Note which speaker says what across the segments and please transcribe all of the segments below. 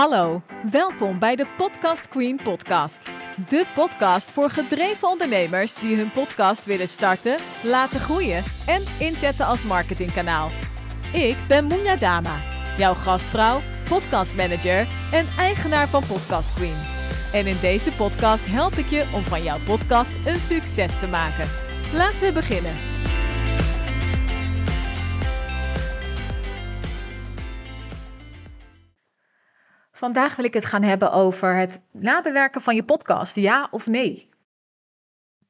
Speaker 1: Hallo, welkom bij de Podcast Queen podcast. De podcast voor gedreven ondernemers die hun podcast willen starten, laten groeien en inzetten als marketingkanaal. Ik ben Moenja Dama, jouw gastvrouw, podcastmanager en eigenaar van Podcast Queen. En in deze podcast help ik je om van jouw podcast een succes te maken. Laten we beginnen. Vandaag wil ik het gaan hebben over het nabewerken van je podcast, ja of nee.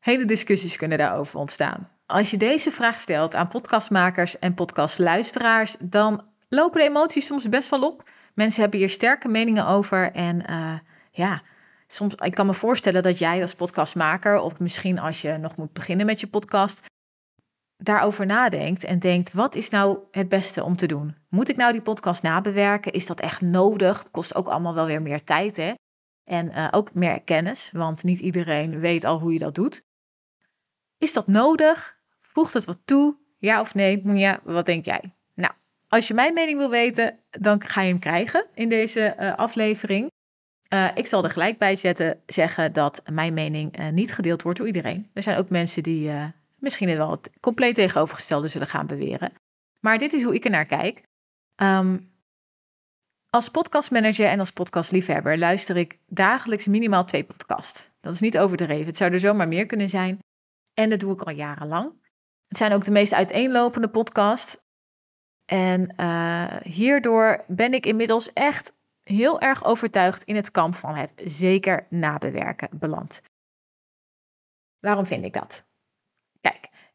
Speaker 1: Hele discussies kunnen daarover ontstaan. Als je deze vraag stelt aan podcastmakers en podcastluisteraars, dan lopen de emoties soms best wel op. Mensen hebben hier sterke meningen over en uh, ja, soms, ik kan me voorstellen dat jij als podcastmaker, of misschien als je nog moet beginnen met je podcast, daarover nadenkt en denkt: wat is nou het beste om te doen? Moet ik nou die podcast nabewerken? Is dat echt nodig? Kost ook allemaal wel weer meer tijd, hè? En uh, ook meer kennis, want niet iedereen weet al hoe je dat doet. Is dat nodig? Voegt het wat toe? Ja of nee? Ja, wat denk jij? Nou, als je mijn mening wil weten, dan ga je hem krijgen in deze uh, aflevering. Uh, ik zal er gelijk bij zetten, zeggen dat mijn mening niet gedeeld wordt door iedereen. Er zijn ook mensen die misschien wel het compleet tegenovergestelde zullen gaan beweren. Maar dit is hoe ik er naar kijk. Um, als podcastmanager en als podcastliefhebber luister ik dagelijks minimaal twee podcasts. Dat is niet overdreven. Het zou er zomaar meer kunnen zijn. En dat doe ik al jarenlang. Het zijn ook de meest uiteenlopende podcasts. En uh, hierdoor ben ik inmiddels echt heel erg overtuigd in het kamp van het zeker nabewerken beland. Waarom vind ik dat?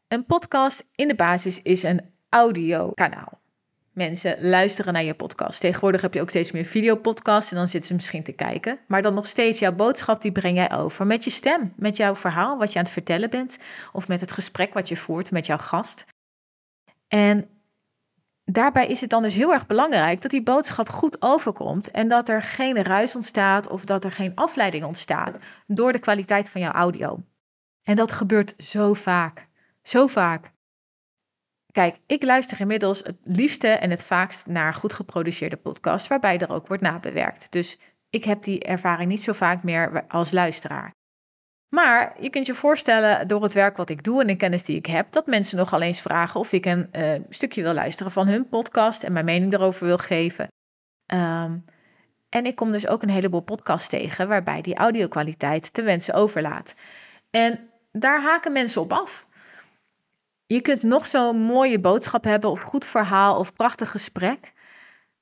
Speaker 1: Een podcast in de basis is een audiokanaal. Mensen luisteren naar je podcast. Tegenwoordig heb je ook steeds meer videopodcasts en dan zitten ze misschien te kijken. Maar dan nog steeds jouw boodschap, die breng jij over met je stem, met jouw verhaal wat je aan het vertellen bent of met het gesprek wat je voert met jouw gast. En daarbij is het dan dus heel erg belangrijk dat die boodschap goed overkomt en dat er geen ruis ontstaat of dat er geen afleiding ontstaat door de kwaliteit van jouw audio. En dat gebeurt zo vaak. Zo vaak. Kijk, ik luister inmiddels het liefste en het vaakst naar goed geproduceerde podcasts, waarbij er ook wordt nabewerkt. Dus ik heb die ervaring niet zo vaak meer als luisteraar. Maar je kunt je voorstellen door het werk wat ik doe en de kennis die ik heb, dat mensen nogal eens vragen of ik een uh, stukje wil luisteren van hun podcast en mijn mening erover wil geven. Um, en ik kom dus ook een heleboel podcasts tegen waarbij die audio-kwaliteit te wensen overlaat. En daar haken mensen op af. Je kunt nog zo'n mooie boodschap hebben of goed verhaal of prachtig gesprek.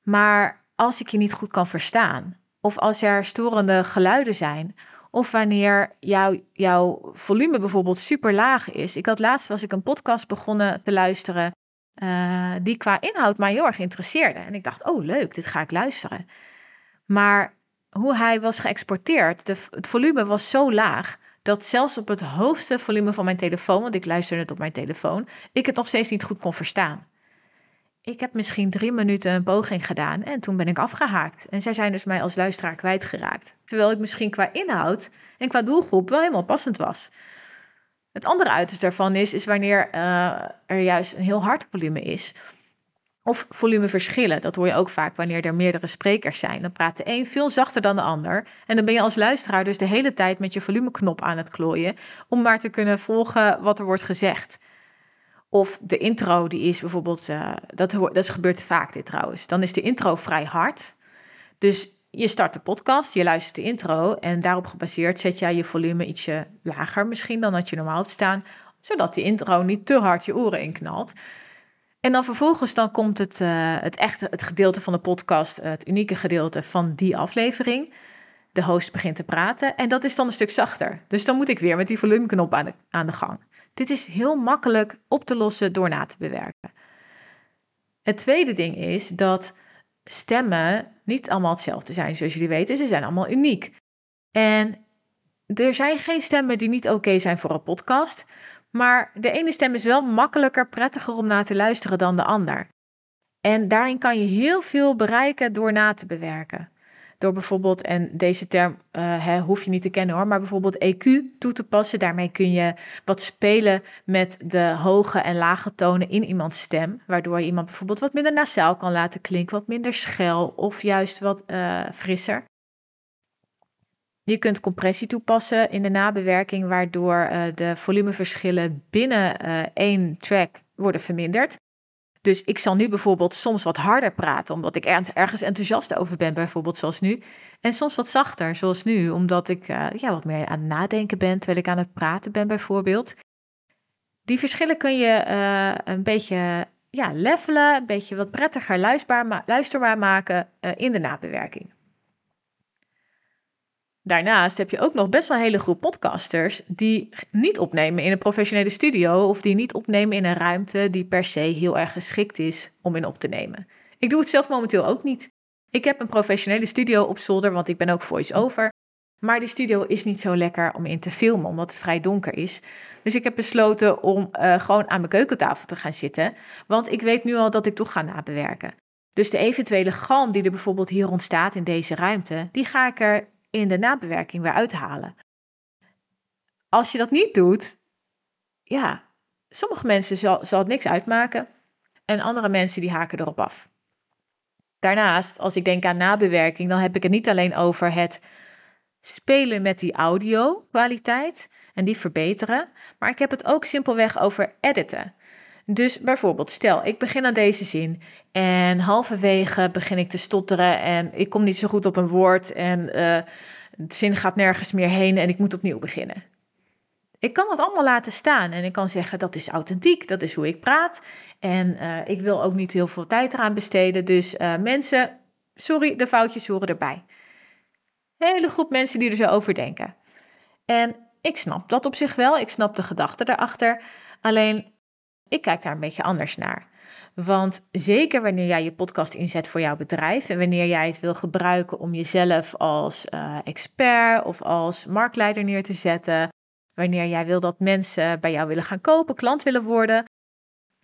Speaker 1: Maar als ik je niet goed kan verstaan, of als er storende geluiden zijn, of wanneer jouw, jouw volume bijvoorbeeld super laag is. Ik had laatst was ik een podcast begonnen te luisteren uh, die qua inhoud mij heel erg interesseerde. En ik dacht, oh leuk, dit ga ik luisteren. Maar hoe hij was geëxporteerd, de, het volume was zo laag dat zelfs op het hoogste volume van mijn telefoon, want ik luisterde het op mijn telefoon, ik het nog steeds niet goed kon verstaan. Ik heb misschien drie minuten een poging gedaan en toen ben ik afgehaakt. En zij zijn dus mij als luisteraar kwijtgeraakt. Terwijl ik misschien qua inhoud en qua doelgroep wel helemaal passend was. Het andere uiterste daarvan is, is wanneer uh, er juist een heel hard volume is. Of volumeverschillen, dat hoor je ook vaak wanneer er meerdere sprekers zijn. Dan praat de een veel zachter dan de ander. En dan ben je als luisteraar dus de hele tijd met je volumeknop aan het klooien om maar te kunnen volgen wat er wordt gezegd. Of de intro, die is bijvoorbeeld, uh, dat, dat gebeurt vaak dit trouwens. Dan is de intro vrij hard. Dus je start de podcast, je luistert de intro en daarop gebaseerd zet jij je volume ietsje lager misschien dan dat je normaal hebt staan, zodat die intro niet te hard je oren inknalt. En dan vervolgens dan komt het, uh, het echte het gedeelte van de podcast, het unieke gedeelte van die aflevering. De host begint te praten en dat is dan een stuk zachter. Dus dan moet ik weer met die volumeknop aan de, aan de gang. Dit is heel makkelijk op te lossen door na te bewerken. Het tweede ding is dat stemmen niet allemaal hetzelfde zijn. Zoals jullie weten, ze zijn allemaal uniek. En er zijn geen stemmen die niet oké zijn voor een podcast. Maar de ene stem is wel makkelijker, prettiger om naar te luisteren dan de ander. En daarin kan je heel veel bereiken door na te bewerken. Door bijvoorbeeld, en deze term uh, hoef je niet te kennen hoor, maar bijvoorbeeld EQ toe te passen. Daarmee kun je wat spelen met de hoge en lage tonen in iemands stem. Waardoor je iemand bijvoorbeeld wat minder nasaal kan laten klinken, wat minder schel of juist wat uh, frisser. Je kunt compressie toepassen in de nabewerking, waardoor uh, de volumeverschillen binnen één track worden verminderd. Dus ik zal nu bijvoorbeeld soms wat harder praten, omdat ik ergens enthousiast over ben, bijvoorbeeld zoals nu. En soms wat zachter, zoals nu, omdat ik uh, ja, wat meer aan het nadenken ben, terwijl ik aan het praten ben, bijvoorbeeld. Die verschillen kun je een beetje ja, levelen, een beetje wat prettiger luisterbaar, maken in de nabewerking. Daarnaast heb je ook nog best wel een hele groep podcasters die niet opnemen in een professionele studio of die niet opnemen in een ruimte die per se heel erg geschikt is om in op te nemen. Ik doe het zelf momenteel ook niet. Ik heb een professionele studio op zolder, want ik ben ook voice-over. Maar die studio is niet zo lekker om in te filmen, omdat het vrij donker is. Dus ik heb besloten om uh, gewoon aan mijn keukentafel te gaan zitten. Want ik weet nu al dat ik toch ga nabewerken. Dus de eventuele galm die er bijvoorbeeld hier ontstaat in deze ruimte, die ga ik er in de nabewerking weer uithalen. Als je dat niet doet, ja, sommige mensen zal, zal het niks uitmaken en andere mensen die haken erop af. Daarnaast, als ik denk aan nabewerking, dan heb ik het niet alleen over het spelen met die audio-kwaliteit en die verbeteren, maar ik heb het ook simpelweg over editen. Dus bijvoorbeeld, stel ik begin aan deze zin en halverwege begin ik te stotteren en ik kom niet zo goed op een woord en uh, de zin gaat nergens meer heen en ik moet opnieuw beginnen. Ik kan dat allemaal laten staan en ik kan zeggen dat is authentiek, dat is hoe ik praat en uh, ik wil ook niet heel veel tijd eraan besteden. Dus uh, mensen, sorry, de foutjes horen erbij. hele groep mensen die er zo over denken. En ik snap dat op zich wel, ik snap de gedachte daarachter. Alleen ik kijk daar een beetje anders naar. Want zeker wanneer jij je podcast inzet voor jouw bedrijf en wanneer jij het wil gebruiken om jezelf als uh, expert of als marktleider neer te zetten, wanneer jij wil dat mensen bij jou willen gaan kopen, klant willen worden,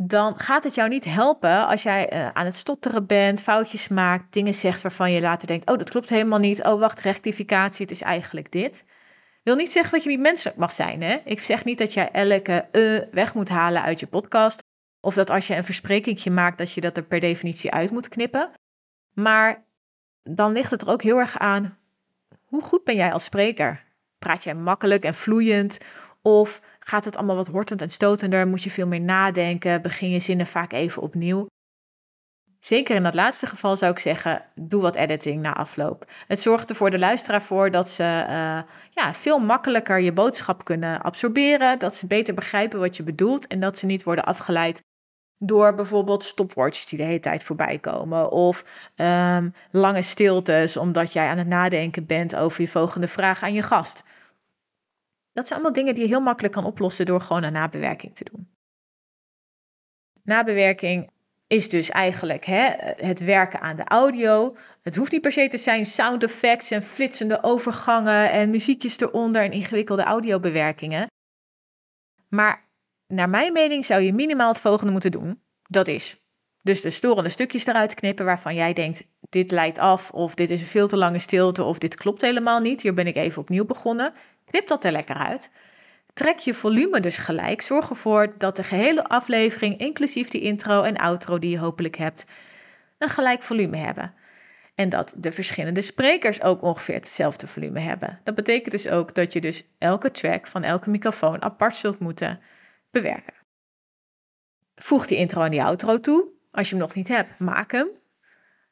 Speaker 1: dan gaat het jou niet helpen als jij uh, aan het stotteren bent, foutjes maakt, dingen zegt waarvan je later denkt: oh, dat klopt helemaal niet. Oh, wacht, rectificatie, het is eigenlijk dit. Wil niet zeggen dat je niet menselijk mag zijn. Hè? Ik zeg niet dat jij elke uh weg moet halen uit je podcast. Of dat als je een versprekingje maakt, dat je dat er per definitie uit moet knippen. Maar dan ligt het er ook heel erg aan, hoe goed ben jij als spreker? Praat jij makkelijk en vloeiend? Of gaat het allemaal wat hortend en stotender? Moet je veel meer nadenken? Begin je zinnen vaak even opnieuw? Zeker in dat laatste geval zou ik zeggen, doe wat editing na afloop. Het zorgt er voor de luisteraar voor dat ze uh, ja, veel makkelijker je boodschap kunnen absorberen, dat ze beter begrijpen wat je bedoelt en dat ze niet worden afgeleid door bijvoorbeeld stopwoordjes die de hele tijd voorbij komen of um, lange stiltes omdat jij aan het nadenken bent over je volgende vraag aan je gast. Dat zijn allemaal dingen die je heel makkelijk kan oplossen door gewoon een nabewerking te doen. Nabewerking is dus eigenlijk hè, het werken aan de audio. Het hoeft niet per se te zijn sound effects en flitsende overgangen en muziekjes eronder en ingewikkelde audiobewerkingen. Maar naar mijn mening zou je minimaal het volgende moeten doen. Dat is dus de storende stukjes eruit knippen waarvan jij denkt, dit leidt af of dit is een veel te lange stilte of dit klopt helemaal niet. Hier ben ik even opnieuw begonnen. Knip dat er lekker uit. Trek je volume dus gelijk. Zorg ervoor dat de gehele aflevering, inclusief die intro en outro die je hopelijk hebt, een gelijk volume hebben. En dat de verschillende sprekers ook ongeveer hetzelfde volume hebben. Dat betekent dus ook dat je dus elke track van elke microfoon apart zult moeten bewerken. Voeg die intro en die outro toe. Als je hem nog niet hebt, maak hem.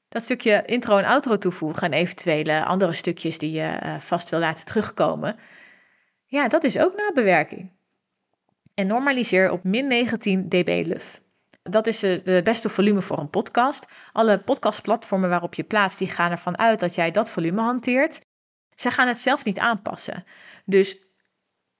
Speaker 1: Dat stukje intro en outro toevoegen en eventuele andere stukjes die je eh, vast wil laten terugkomen ja, dat is ook nabewerking. En normaliseer op min 19 dB luf. Dat is de beste volume voor een podcast. Alle podcastplatformen waarop je plaatst, die gaan ervan uit dat jij dat volume hanteert. Ze gaan het zelf niet aanpassen. Dus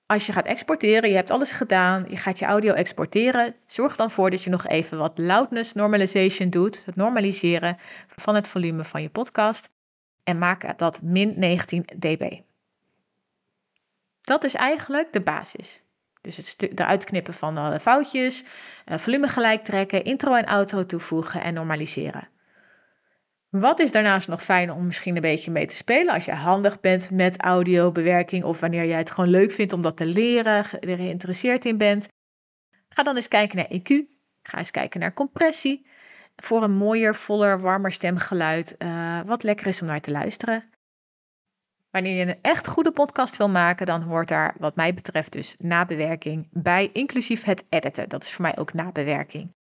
Speaker 1: als je gaat exporteren, je hebt alles gedaan, je gaat je audio exporteren, zorg dan voor dat je nog even wat loudness normalization doet, het normaliseren van het volume van je podcast en maak dat min 19 dB. Dat is eigenlijk de basis. Dus het eruit knippen van alle foutjes, uh, volume gelijk trekken, intro en outro toevoegen en normaliseren. Wat is daarnaast nog fijn om misschien een beetje mee te spelen als je handig bent met audiobewerking of wanneer jij het gewoon leuk vindt om dat te leren, er geïnteresseerd in bent? Ga dan eens kijken naar EQ. Ga eens kijken naar compressie. Voor een mooier, voller, warmer stemgeluid, uh, wat lekker is om naar te luisteren. Wanneer je een echt goede podcast wil maken, dan hoort daar, wat mij betreft, dus nabewerking bij, inclusief het editen. Dat is voor mij ook nabewerking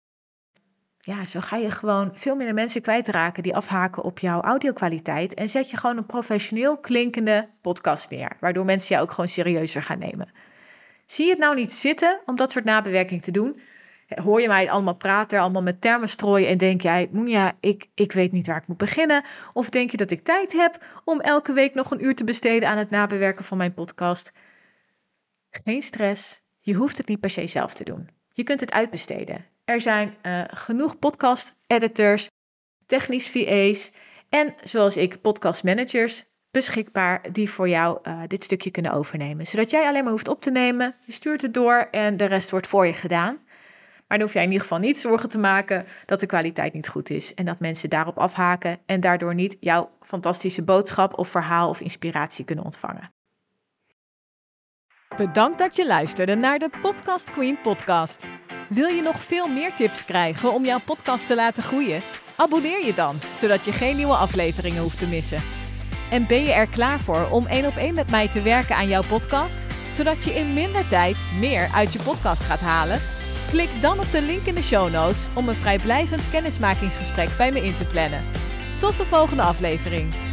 Speaker 1: ja, zo ga je gewoon veel minder mensen kwijtraken die afhaken op jouw audiokwaliteit. En zet je gewoon een professioneel klinkende podcast neer, waardoor mensen jou ook gewoon serieuzer gaan nemen. Zie je het nou niet zitten om dat soort nabewerking te doen? Hoor je mij allemaal praten, allemaal met termen strooien en denk jij, Moenja, ik, ik weet niet waar ik moet beginnen? Of denk je dat ik tijd heb om elke week nog een uur te besteden aan het nabewerken van mijn podcast? Geen stress, je hoeft het niet per se zelf te doen. Je kunt het uitbesteden. Er zijn uh, genoeg podcast-editors, technisch VA's en zoals ik podcast managers beschikbaar die voor jou uh, dit stukje kunnen overnemen. Zodat jij alleen maar hoeft op te nemen, je stuurt het door en de rest wordt voor je gedaan. Maar dan hoef jij in ieder geval niet zorgen te maken dat de kwaliteit niet goed is en dat mensen daarop afhaken en daardoor niet jouw fantastische boodschap of verhaal of inspiratie kunnen ontvangen.
Speaker 2: Bedankt dat je luisterde naar de Podcast Queen podcast. Wil je nog veel meer tips krijgen om jouw podcast te laten groeien? Abonneer je dan, zodat je geen nieuwe afleveringen hoeft te missen. En ben je er klaar voor om één op één met mij te werken aan jouw podcast, zodat je in minder tijd meer uit je podcast gaat halen? Klik dan op de link in de show notes om een vrijblijvend kennismakingsgesprek bij me in te plannen. Tot de volgende aflevering.